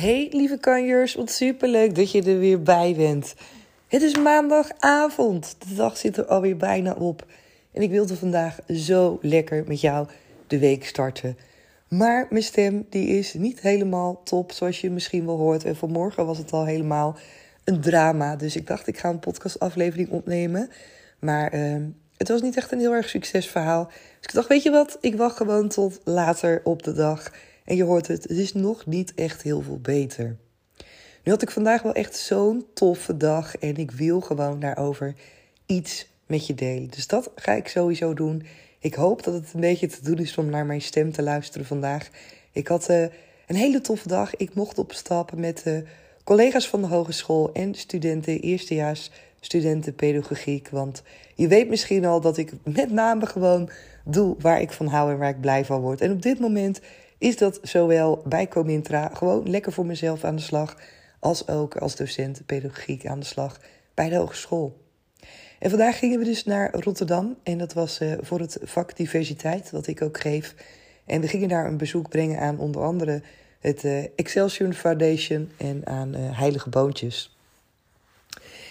Hey lieve kanjers, wat superleuk dat je er weer bij bent. Het is maandagavond, de dag zit er alweer bijna op. En ik wilde vandaag zo lekker met jou de week starten. Maar mijn stem die is niet helemaal top, zoals je misschien wel hoort. En vanmorgen was het al helemaal een drama. Dus ik dacht, ik ga een podcastaflevering opnemen. Maar uh, het was niet echt een heel erg succesverhaal. Dus ik dacht, weet je wat, ik wacht gewoon tot later op de dag. En je hoort het, het is nog niet echt heel veel beter. Nu had ik vandaag wel echt zo'n toffe dag en ik wil gewoon daarover iets met je delen. Dus dat ga ik sowieso doen. Ik hoop dat het een beetje te doen is om naar mijn stem te luisteren vandaag. Ik had uh, een hele toffe dag. Ik mocht op stap met uh, collega's van de hogeschool en studenten, eerstejaars studenten pedagogiek. Want je weet misschien al dat ik met name gewoon doe waar ik van hou en waar ik blij van word. En op dit moment is dat zowel bij Comintra gewoon lekker voor mezelf aan de slag, als ook als docent pedagogiek aan de slag bij de hogeschool. En vandaag gingen we dus naar Rotterdam en dat was uh, voor het vak diversiteit, wat ik ook geef. En we gingen daar een bezoek brengen aan onder andere het uh, Excelsior Foundation en aan uh, Heilige Boontjes.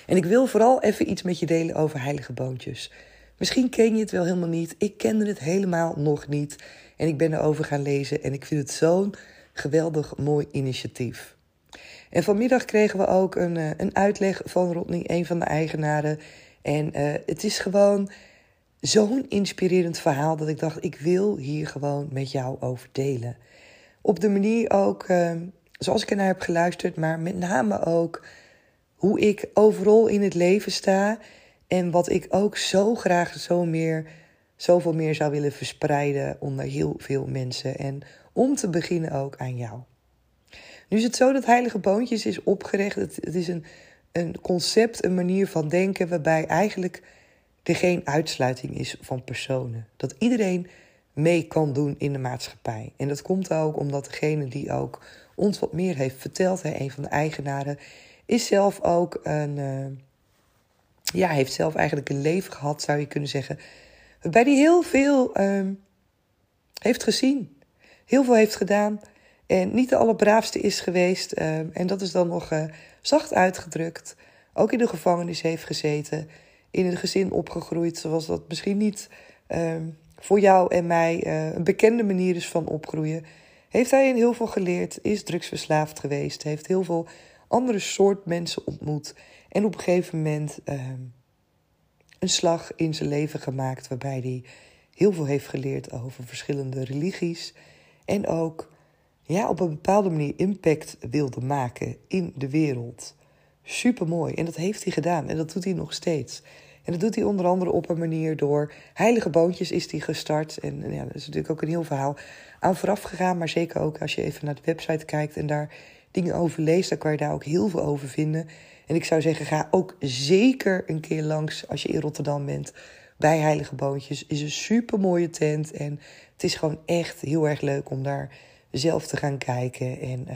En ik wil vooral even iets met je delen over Heilige Boontjes. Misschien ken je het wel helemaal niet. Ik kende het helemaal nog niet. En ik ben erover gaan lezen en ik vind het zo'n geweldig mooi initiatief. En vanmiddag kregen we ook een, uh, een uitleg van Rodney, een van de eigenaren. En uh, het is gewoon zo'n inspirerend verhaal dat ik dacht, ik wil hier gewoon met jou over delen. Op de manier ook, uh, zoals ik ernaar heb geluisterd, maar met name ook hoe ik overal in het leven sta. En wat ik ook zo graag zo meer, zoveel meer zou willen verspreiden onder heel veel mensen. En om te beginnen ook aan jou. Nu is het zo dat Heilige Boontjes is opgericht. Het, het is een, een concept, een manier van denken waarbij eigenlijk er geen uitsluiting is van personen. Dat iedereen mee kan doen in de maatschappij. En dat komt ook omdat degene die ook ons wat meer heeft verteld, hè, een van de eigenaren, is zelf ook een. Uh, ja, heeft zelf eigenlijk een leven gehad, zou je kunnen zeggen. Waarbij hij heel veel uh, heeft gezien. Heel veel heeft gedaan. En niet de allerbraafste is geweest. Uh, en dat is dan nog eh, zacht uitgedrukt. Ook in de gevangenis heeft gezeten. In een gezin opgegroeid zoals dat misschien niet ehm, voor jou en mij uh, een bekende manier is van opgroeien. Heeft hij heel veel geleerd, is drugsverslaafd geweest, heeft heel veel andere soort mensen ontmoet. En op een gegeven moment een slag in zijn leven gemaakt waarbij hij heel veel heeft geleerd over verschillende religies. En ook ja, op een bepaalde manier impact wilde maken in de wereld. Super mooi. En dat heeft hij gedaan en dat doet hij nog steeds. En dat doet hij onder andere op een manier door heilige boontjes is hij gestart. En ja, dat is natuurlijk ook een heel verhaal aan vooraf gegaan. Maar zeker ook als je even naar de website kijkt en daar dingen over leest, dan kan je daar ook heel veel over vinden. En ik zou zeggen, ga ook zeker een keer langs als je in Rotterdam bent bij Heilige Boontjes. Is een super mooie tent en het is gewoon echt heel erg leuk om daar zelf te gaan kijken. En uh,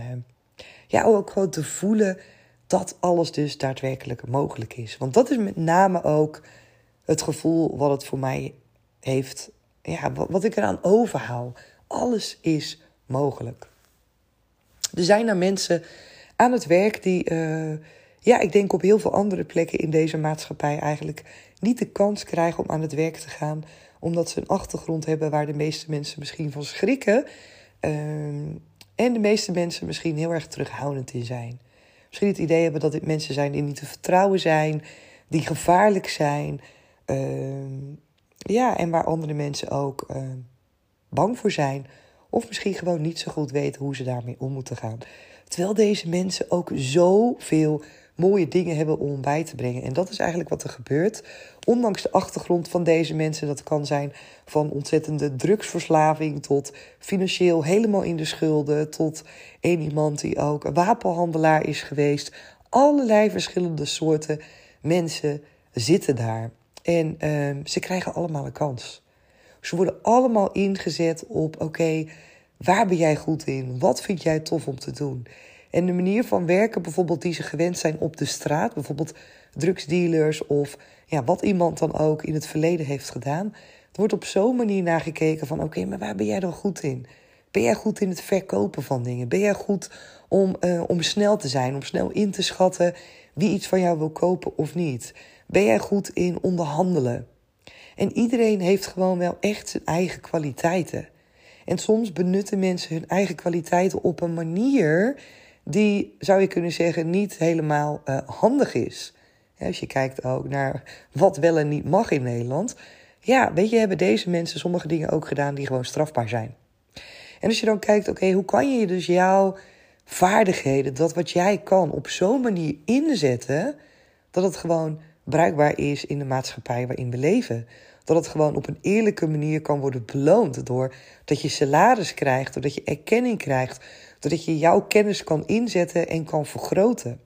ja, ook gewoon te voelen dat alles dus daadwerkelijk mogelijk is. Want dat is met name ook het gevoel wat het voor mij heeft, ja, wat, ik eraan overhaal. Alles is mogelijk. Er zijn er mensen aan het werk die, uh, ja, ik denk op heel veel andere plekken in deze maatschappij eigenlijk niet de kans krijgen om aan het werk te gaan, omdat ze een achtergrond hebben waar de meeste mensen misschien van schrikken. Uh, en de meeste mensen misschien heel erg terughoudend in zijn misschien het idee hebben dat dit mensen zijn die niet te vertrouwen zijn, die gevaarlijk zijn. Ehm, ja, en waar andere mensen ook ehm, bang voor zijn. Of misschien gewoon niet zo goed weten hoe ze daarmee om moeten gaan. Terwijl deze mensen ook zoveel mooie dingen hebben om bij te brengen. En dat is eigenlijk wat er gebeurt. Ondanks de achtergrond van deze mensen, dat kan zijn van ontzettende drugsverslaving tot financieel helemaal in de schulden, tot een iemand die ook een wapenhandelaar is geweest. Allerlei verschillende soorten mensen zitten daar. En uh, ze krijgen allemaal een kans. Ze worden allemaal ingezet op: oké, waar ben jij goed in? Wat vind jij tof om te doen? En de manier van werken, bijvoorbeeld die ze gewend zijn op de straat, bijvoorbeeld drugsdealers of ja, wat iemand dan ook in het verleden heeft gedaan. Er wordt op zo'n manier naar gekeken van oké, maar waar ben jij dan goed in? Ben jij goed in het verkopen van dingen? Ben jij goed om, uh, om snel te zijn, om snel in te schatten wie iets van jou wil kopen of niet? Ben jij goed in onderhandelen? En iedereen heeft gewoon wel echt zijn eigen kwaliteiten. En soms benutten mensen hun eigen kwaliteiten op een manier die, zou je kunnen zeggen, niet helemaal uh, handig is. als je kijkt ook naar wat wel en niet mag in Nederland. Ja, weet je, hebben deze mensen sommige dingen ook gedaan die gewoon strafbaar zijn. En als je dan kijkt, oké, hoe kan je dus jouw vaardigheden, dat wat jij kan, op zo'n manier inzetten dat het gewoon bruikbaar is in de maatschappij waarin we leven. Dat het gewoon op een eerlijke manier kan worden beloond. Doordat je salaris krijgt, doordat je erkenning krijgt, doordat je jouw kennis kan inzetten en kan vergroten.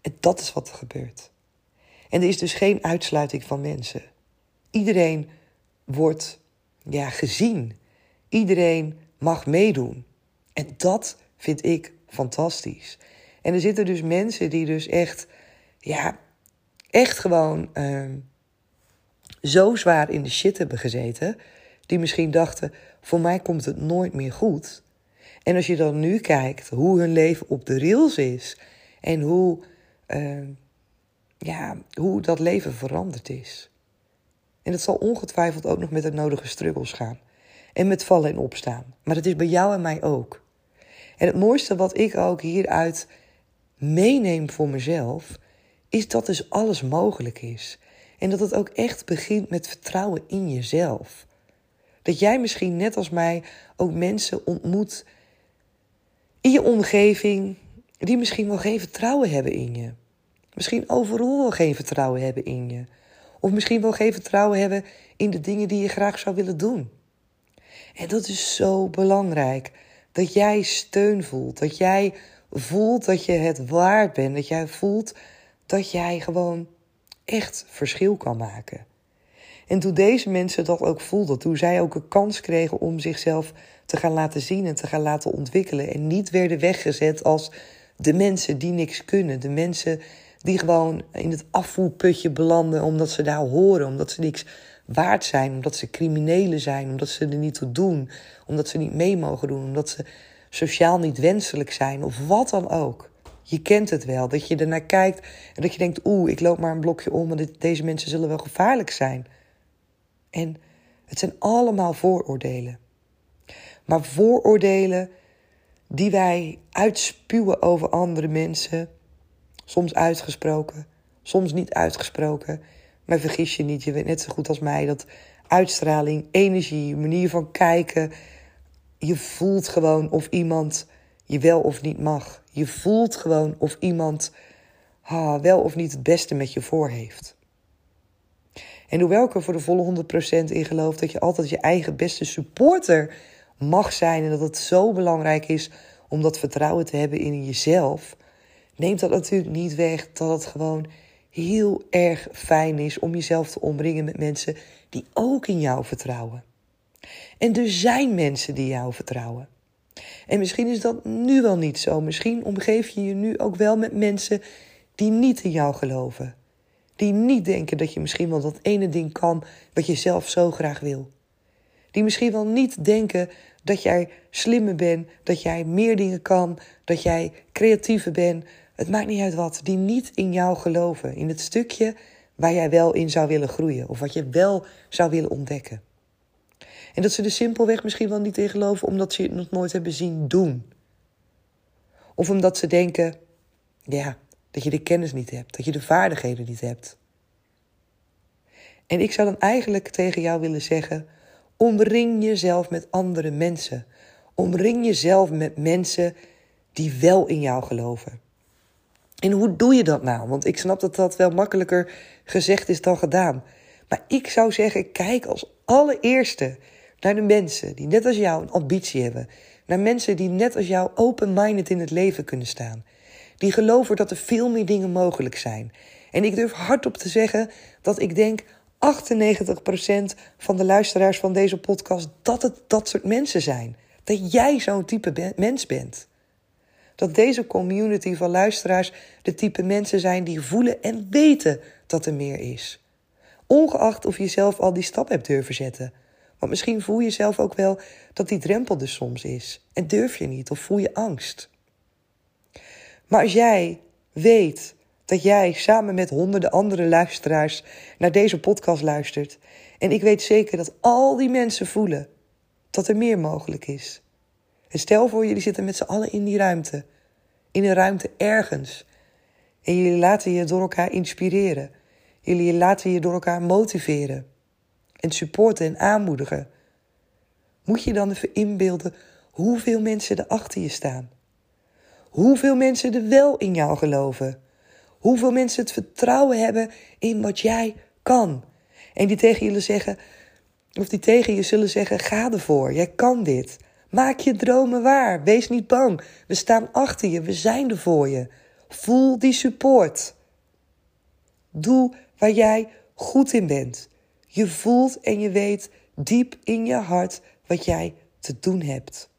En dat is wat er gebeurt. En er is dus geen uitsluiting van mensen. Iedereen wordt ja, gezien. Iedereen mag meedoen. En dat vind ik fantastisch. En er zitten dus mensen die dus echt, ja, echt gewoon uh, zo zwaar in de shit hebben gezeten. Die misschien dachten, voor mij komt het nooit meer goed. En als je dan nu kijkt hoe hun leven op de rails is en hoe, uh, ja, hoe dat leven veranderd is. En dat zal ongetwijfeld ook nog met de nodige struggles gaan. En met vallen en opstaan. Maar dat is bij jou en mij ook. En het mooiste wat ik ook hieruit meeneem voor mezelf, is dat dus alles mogelijk is. En dat het ook echt begint met vertrouwen in jezelf. Dat jij misschien net als mij ook mensen ontmoet in je omgeving die misschien wel geen vertrouwen hebben in je. Misschien overal wel geen vertrouwen hebben in je. Of misschien wel geen vertrouwen hebben in de dingen die je graag zou willen doen. En dat is zo belangrijk. Dat jij steun voelt. Dat jij voelt dat je het waard bent. Dat jij voelt dat jij gewoon echt verschil kan maken. En toen deze mensen dat ook voelden, toen zij ook een kans kregen om zichzelf te gaan laten zien en te gaan laten ontwikkelen. En niet werden weggezet als de mensen die niks kunnen. De mensen die gewoon in het afvoerputje belanden omdat ze daar horen, omdat ze niks waard zijn, omdat ze criminelen zijn, omdat ze er niet toe doen, omdat ze niet mee mogen doen, omdat ze sociaal niet wenselijk zijn of wat dan ook. Je kent het wel, dat je ernaar kijkt en dat je denkt, oeh, ik loop maar een blokje om, want deze mensen zullen wel gevaarlijk zijn. En het zijn allemaal vooroordelen. Maar vooroordelen die wij uitspuwen over andere mensen, soms uitgesproken, soms niet uitgesproken. Maar vergis je niet, je weet net zo goed als mij dat uitstraling, energie, manier van kijken, je voelt gewoon of iemand je wel of niet mag. Je voelt gewoon of iemand wel of niet het beste met je voor heeft. En hoewel ik er voor de volle 100% in geloof dat je altijd je eigen beste supporter mag zijn en dat het zo belangrijk is om dat vertrouwen te hebben in jezelf, neemt dat natuurlijk niet weg dat het gewoon heel erg fijn is om jezelf te omringen met mensen die ook in jou vertrouwen. En er zijn mensen die jou vertrouwen. En misschien is dat nu wel niet zo. Misschien omgeef je je nu ook wel met mensen die niet in jou geloven. Die niet denken dat je misschien wel dat ene ding kan wat je zelf zo graag wil. Die misschien wel niet denken dat jij slimmer bent, dat jij meer dingen kan, dat jij creatiever bent. Het maakt niet uit wat. Die niet in jou geloven. In het stukje waar jij wel in zou willen groeien. Of wat je wel zou willen ontdekken. En dat ze er simpelweg misschien wel niet in geloven omdat ze het nog nooit hebben zien doen. Of omdat ze denken, ja, dat je de kennis niet hebt, dat je de vaardigheden niet hebt. En ik zou dan eigenlijk tegen jou willen zeggen: omring jezelf met andere mensen. Omring jezelf met mensen die wel in jou geloven. En hoe doe je dat nou? Want ik snap dat dat wel makkelijker gezegd is dan gedaan. Maar ik zou zeggen: kijk als allereerste naar de mensen die net als jou een ambitie hebben. Naar mensen die net als jou open-minded in het leven kunnen staan. Die geloven dat er veel meer dingen mogelijk zijn. En ik durf hardop te zeggen dat ik denk 98% van de luisteraars van deze podcast dat het dat soort mensen zijn. Dat jij zo'n type mens bent. Dat deze community van luisteraars de type mensen zijn die voelen en weten dat er meer is. Ongeacht of je zelf al die stap hebt durven zetten. Want misschien voel je zelf ook wel dat die drempel er soms is. En durf je niet of voel je angst. Maar als jij weet dat jij samen met honderden andere luisteraars naar deze podcast luistert. En ik weet zeker dat al die mensen voelen dat er meer mogelijk is. En stel voor, jullie zitten met z'n allen in die ruimte. In een ruimte ergens. En jullie laten je door elkaar inspireren. Jullie laten je door elkaar motiveren en supporten en aanmoedigen. Moet je dan even inbeelden hoeveel mensen er achter je staan? Hoeveel mensen er wel in jou geloven? Hoeveel mensen het vertrouwen hebben in wat jij kan? En die tegen jullie zeggen, of die tegen je zullen zeggen: ga ervoor, jij kan dit. Maak je dromen waar, wees niet bang. We staan achter je, we zijn er voor je. Voel die support. Doe waar jij goed in bent. Je voelt en je weet diep in je hart wat jij te doen hebt.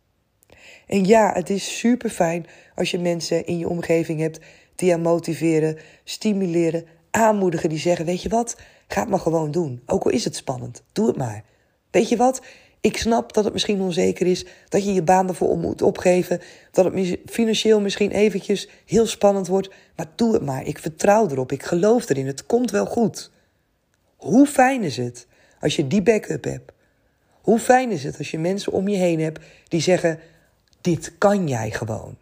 En ja, het is super fijn als je mensen in je omgeving hebt die je motiveren, stimuleren, aanmoedigen, die zeggen: Weet je wat, ga het maar gewoon doen. Ook al is het spannend, doe het maar. Weet je wat, ik snap dat het misschien onzeker is, dat je je baan ervoor moet opgeven, dat het financieel misschien eventjes heel spannend wordt, maar doe het maar. Ik vertrouw erop, ik geloof erin, het komt wel goed. Hoe fijn is het als je die backup hebt? Hoe fijn is het als je mensen om je heen hebt die zeggen: Dit kan jij gewoon.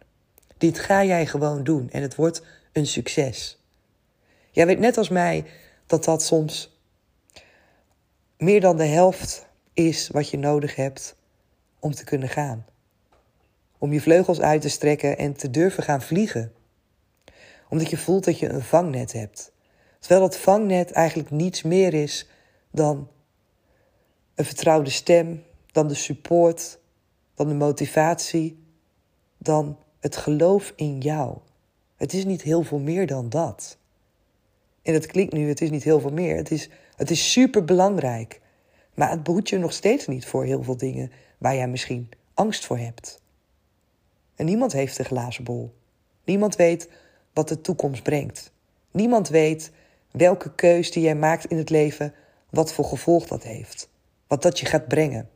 Dit ga jij gewoon doen en het wordt een succes. Jij weet net als mij dat dat soms meer dan de helft is wat je nodig hebt om te kunnen gaan. Om je vleugels uit te strekken en te durven gaan vliegen. Omdat je voelt dat je een vangnet hebt. Terwijl dat vangnet eigenlijk niets meer is dan een vertrouwde stem, dan de support, dan de motivatie, dan het geloof in jou. Het is niet heel veel meer dan dat. En het klinkt nu, het is niet heel veel meer. Het is, het is super belangrijk. Maar het behoedt je nog steeds niet voor heel veel dingen waar jij misschien angst voor hebt. En niemand heeft een glazen bol. Niemand weet wat de toekomst brengt. Niemand weet welke keus die jij maakt in het leven, wat voor gevolg dat heeft. Wat dat je gaat brengen.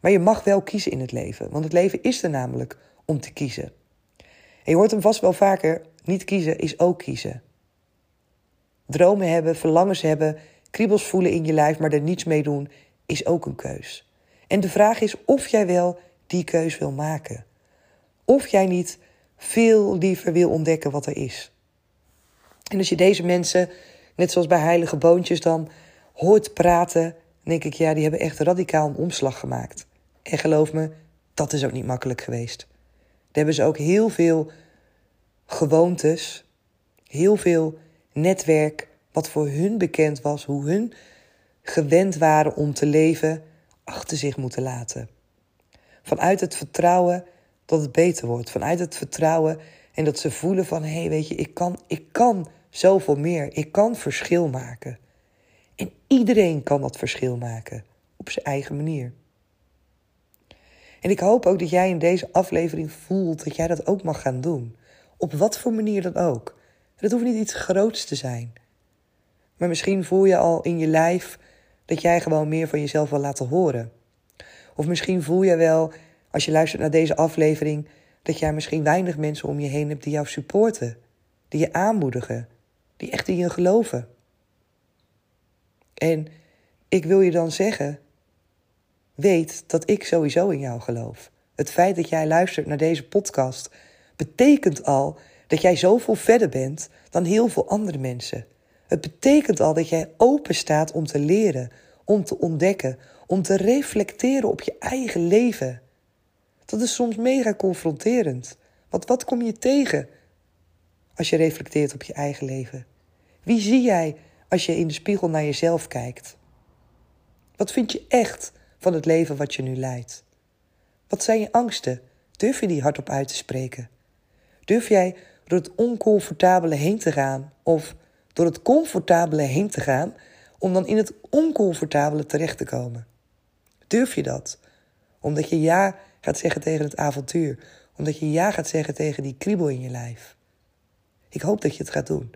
Maar je mag wel kiezen in het leven, want het leven is er namelijk om te kiezen. En je hoort hem vast wel vaker: niet kiezen is ook kiezen. Dromen hebben, verlangens hebben, kriebels voelen in je lijf, maar er niets mee doen, is ook een keus. En de vraag is of jij wel die keus wil maken. Of jij niet veel liever wil ontdekken wat er is. En als je deze mensen, net zoals bij heilige boontjes, dan hoort praten, denk ik, ja, die hebben echt radicaal een omslag gemaakt. En geloof me, dat is ook niet makkelijk geweest. Daar hebben ze ook heel veel gewoontes, heel veel netwerk, wat voor hun bekend was, hoe hun gewend waren om te leven, achter zich moeten laten. Vanuit het vertrouwen dat het beter wordt. Vanuit het vertrouwen en dat ze voelen van hé, hey, weet je, ik kan, ik kan zoveel meer. Ik kan verschil maken. En iedereen kan dat verschil maken op zijn eigen manier. En ik hoop ook dat jij in deze aflevering voelt dat jij dat ook mag gaan doen. Op wat voor manier dan ook. Dat hoeft niet iets groots te zijn. Maar misschien voel je al in je lijf dat jij gewoon meer van jezelf wil laten horen. Of misschien voel je wel, als je luistert naar deze aflevering, dat jij misschien weinig mensen om je heen hebt die jou supporten, die je aanmoedigen, die echt in je geloven. En ik wil je dan zeggen, weet dat ik sowieso in jou geloof. Het feit dat jij luistert naar deze podcast betekent al dat jij zoveel verder bent dan heel veel andere mensen. Het betekent al dat jij open staat om te leren, om te ontdekken, om te reflecteren op je eigen leven. Dat is soms mega confronterend. Want wat kom je tegen als je reflecteert op je eigen leven? Wie zie jij als je in de spiegel naar jezelf kijkt? Wat vind je echt van het leven wat je nu leidt? Wat zijn je angsten? Durf je die hardop uit te spreken? Durf jij door het oncomfortabele heen te gaan of door het comfortabele heen te gaan om dan in het oncomfortabele terecht te komen? Durf je dat? Omdat je ja gaat zeggen tegen het avontuur. Omdat je ja gaat zeggen tegen die kriebel in je lijf. Ik hoop dat je het gaat doen.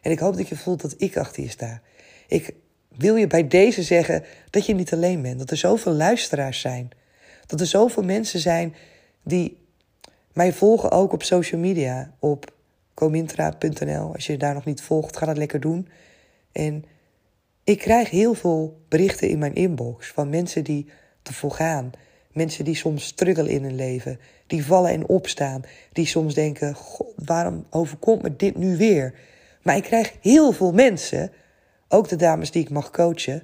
En ik hoop dat je voelt dat ik achter je sta. Ik wil je bij deze zeggen dat je niet alleen bent. Dat er zoveel luisteraars zijn. Dat er zoveel mensen zijn die mij volgen ook op social media. Op comintra.nl. Als je daar nog niet volgt, ga dat lekker doen. En ik krijg heel veel berichten in mijn inbox van mensen die te volgaan. Mensen die soms struggelen in hun leven. Die vallen en opstaan. Die soms denken, God, waarom overkomt me dit nu weer? Maar ik krijg heel veel mensen, ook de dames die ik mag coachen...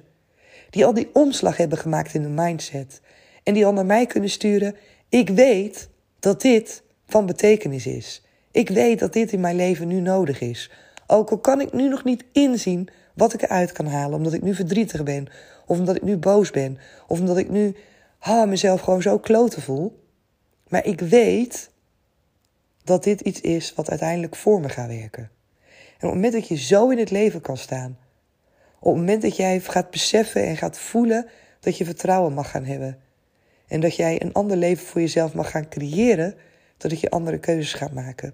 die al die omslag hebben gemaakt in hun mindset. En die al naar mij kunnen sturen... ik weet dat dit van betekenis is. Ik weet dat dit in mijn leven nu nodig is. Ook al kan ik nu nog niet inzien wat ik eruit kan halen, omdat ik nu verdrietig ben, of omdat ik nu boos ben, of omdat ik nu ha, mezelf gewoon zo kloten voel. Maar ik weet dat dit iets is wat uiteindelijk voor me gaat werken. En op het moment dat je zo in het leven kan staan, op het moment dat jij gaat beseffen en gaat voelen dat je vertrouwen mag gaan hebben, en dat jij een ander leven voor jezelf mag gaan creëren, dat je andere keuzes gaat maken,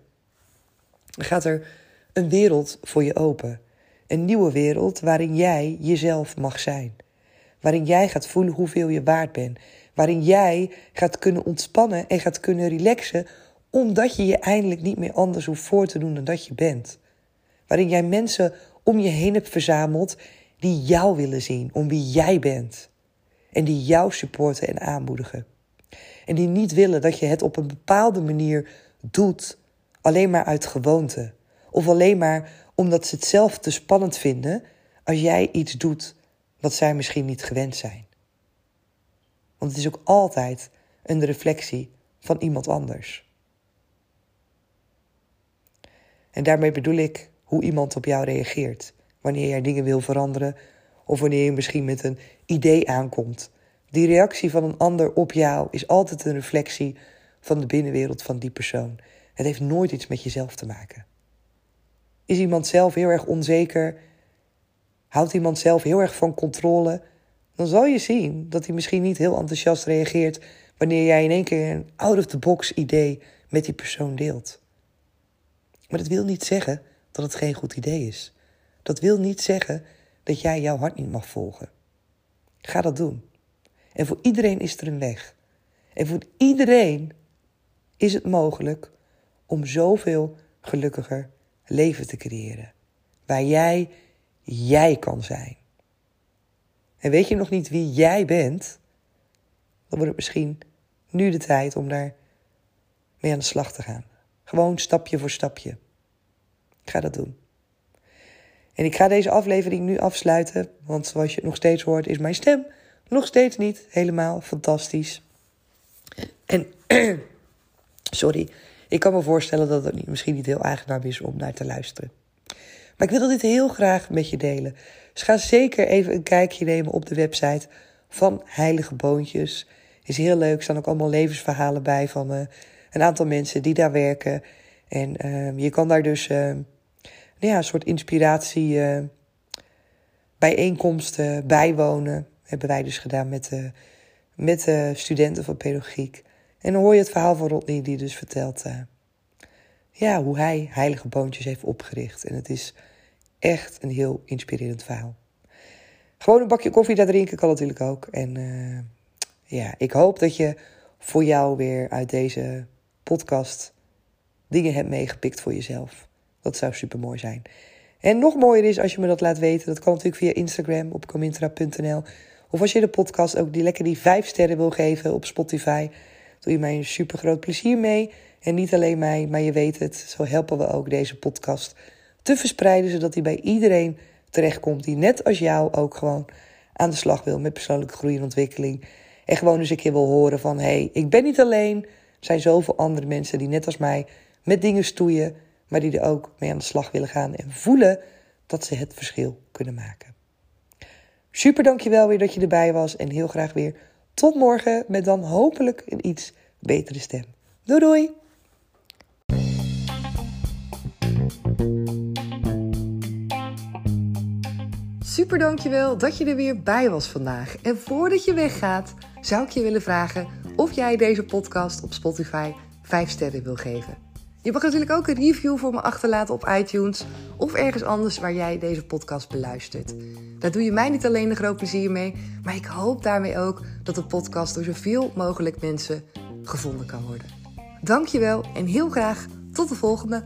dan gaat er een wereld voor je open. Een nieuwe wereld waarin jij jezelf mag zijn. Waarin jij gaat voelen hoeveel je waard bent. Waarin jij gaat kunnen ontspannen en gaat kunnen relaxen, omdat je je eindelijk niet meer anders hoeft voor te doen dan dat je bent. Waarin jij mensen om je heen hebt verzameld die jou willen zien, om wie jij bent. En die jou supporten en aanmoedigen. En die niet willen dat je het op een bepaalde manier doet, alleen maar uit gewoonte. Of alleen maar omdat ze het zelf te spannend vinden als jij iets doet wat zij misschien niet gewend zijn. Want het is ook altijd een reflectie van iemand anders. En daarmee bedoel ik hoe iemand op jou reageert. Wanneer jij dingen wil veranderen of wanneer je misschien met een idee aankomt. Die reactie van een ander op jou is altijd een reflectie van de binnenwereld van die persoon. Het heeft nooit iets met jezelf te maken. Is iemand zelf heel erg onzeker? Houdt iemand zelf heel erg van controle? Dan zal je zien dat hij misschien niet heel enthousiast reageert wanneer jij in één keer een out-of-the-box idee met die persoon deelt. Maar dat wil niet zeggen dat het geen goed idee is. Dat wil niet zeggen dat jij jouw hart niet mag volgen. Ga dat doen. En voor iedereen is er een weg. En voor iedereen is het mogelijk om zoveel gelukkiger leven te creëren. Waar jij jij kan zijn. En weet je nog niet wie jij bent? Dan wordt het misschien nu de tijd om daar mee aan de slag te gaan. Gewoon stapje voor stapje. Ik ga dat doen. En ik ga deze aflevering nu afsluiten, want zoals je nog steeds hoort, is mijn stem nog steeds niet helemaal fantastisch. En, sorry, ik kan me voorstellen dat het misschien niet heel aangenaam is om naar te luisteren. Maar ik wil dit heel graag met je delen. Dus ga zeker even een kijkje nemen op de website van Heilige Boontjes. Is heel leuk, er staan ook allemaal levensverhalen bij van uh, een aantal mensen die daar werken. En uh, je kan daar dus uh, nou ja, een soort inspiratie eh, bijeenkomsten bijwonen. Hebben wij dus gedaan met, uh, met de studenten van pedagogiek. En dan hoor je het verhaal van Rodney die dus vertelt ja, hoe hij heilige boontjes heeft opgericht. En het is echt een heel inspirerend verhaal. Gewoon een bakje koffie daar drinken kan natuurlijk ook. En uh, ja, ik hoop dat je voor jou weer uit deze podcast dingen hebt meegepikt voor jezelf. Dat zou super mooi zijn. En nog mooier is als je me dat laat weten. Dat kan natuurlijk via Instagram op comintra.nl. Of als je de podcast ook die lekker die vijf sterren wil geven op Spotify. Doe je mij een super groot plezier mee. En niet alleen mij, maar je weet het. Zo helpen we ook deze podcast te verspreiden. Zodat die bij iedereen terechtkomt. Die net als jou ook gewoon aan de slag wil met persoonlijke groei en ontwikkeling. En gewoon eens een keer wil horen van... hé, hey, ik ben niet alleen. Er zijn zoveel andere mensen die net als mij met dingen stoeien... maar die er ook mee aan de slag willen gaan en voelen dat ze het verschil kunnen maken. Super dankjewel weer dat je erbij was en heel graag weer tot morgen met dan hopelijk een iets betere stem. Doei doei! Super dankjewel dat je er weer bij was vandaag. En voordat je weggaat, zou ik je willen vragen of jij deze podcast op Spotify 5 sterren wil geven. Je mag natuurlijk ook een review voor me achterlaten op iTunes of ergens anders waar jij deze podcast beluistert. Daar doe je mij niet alleen een groot plezier mee, maar ik hoop daarmee ook dat de podcast door zoveel mogelijk mensen gevonden kan worden. Dankjewel en heel graag tot de volgende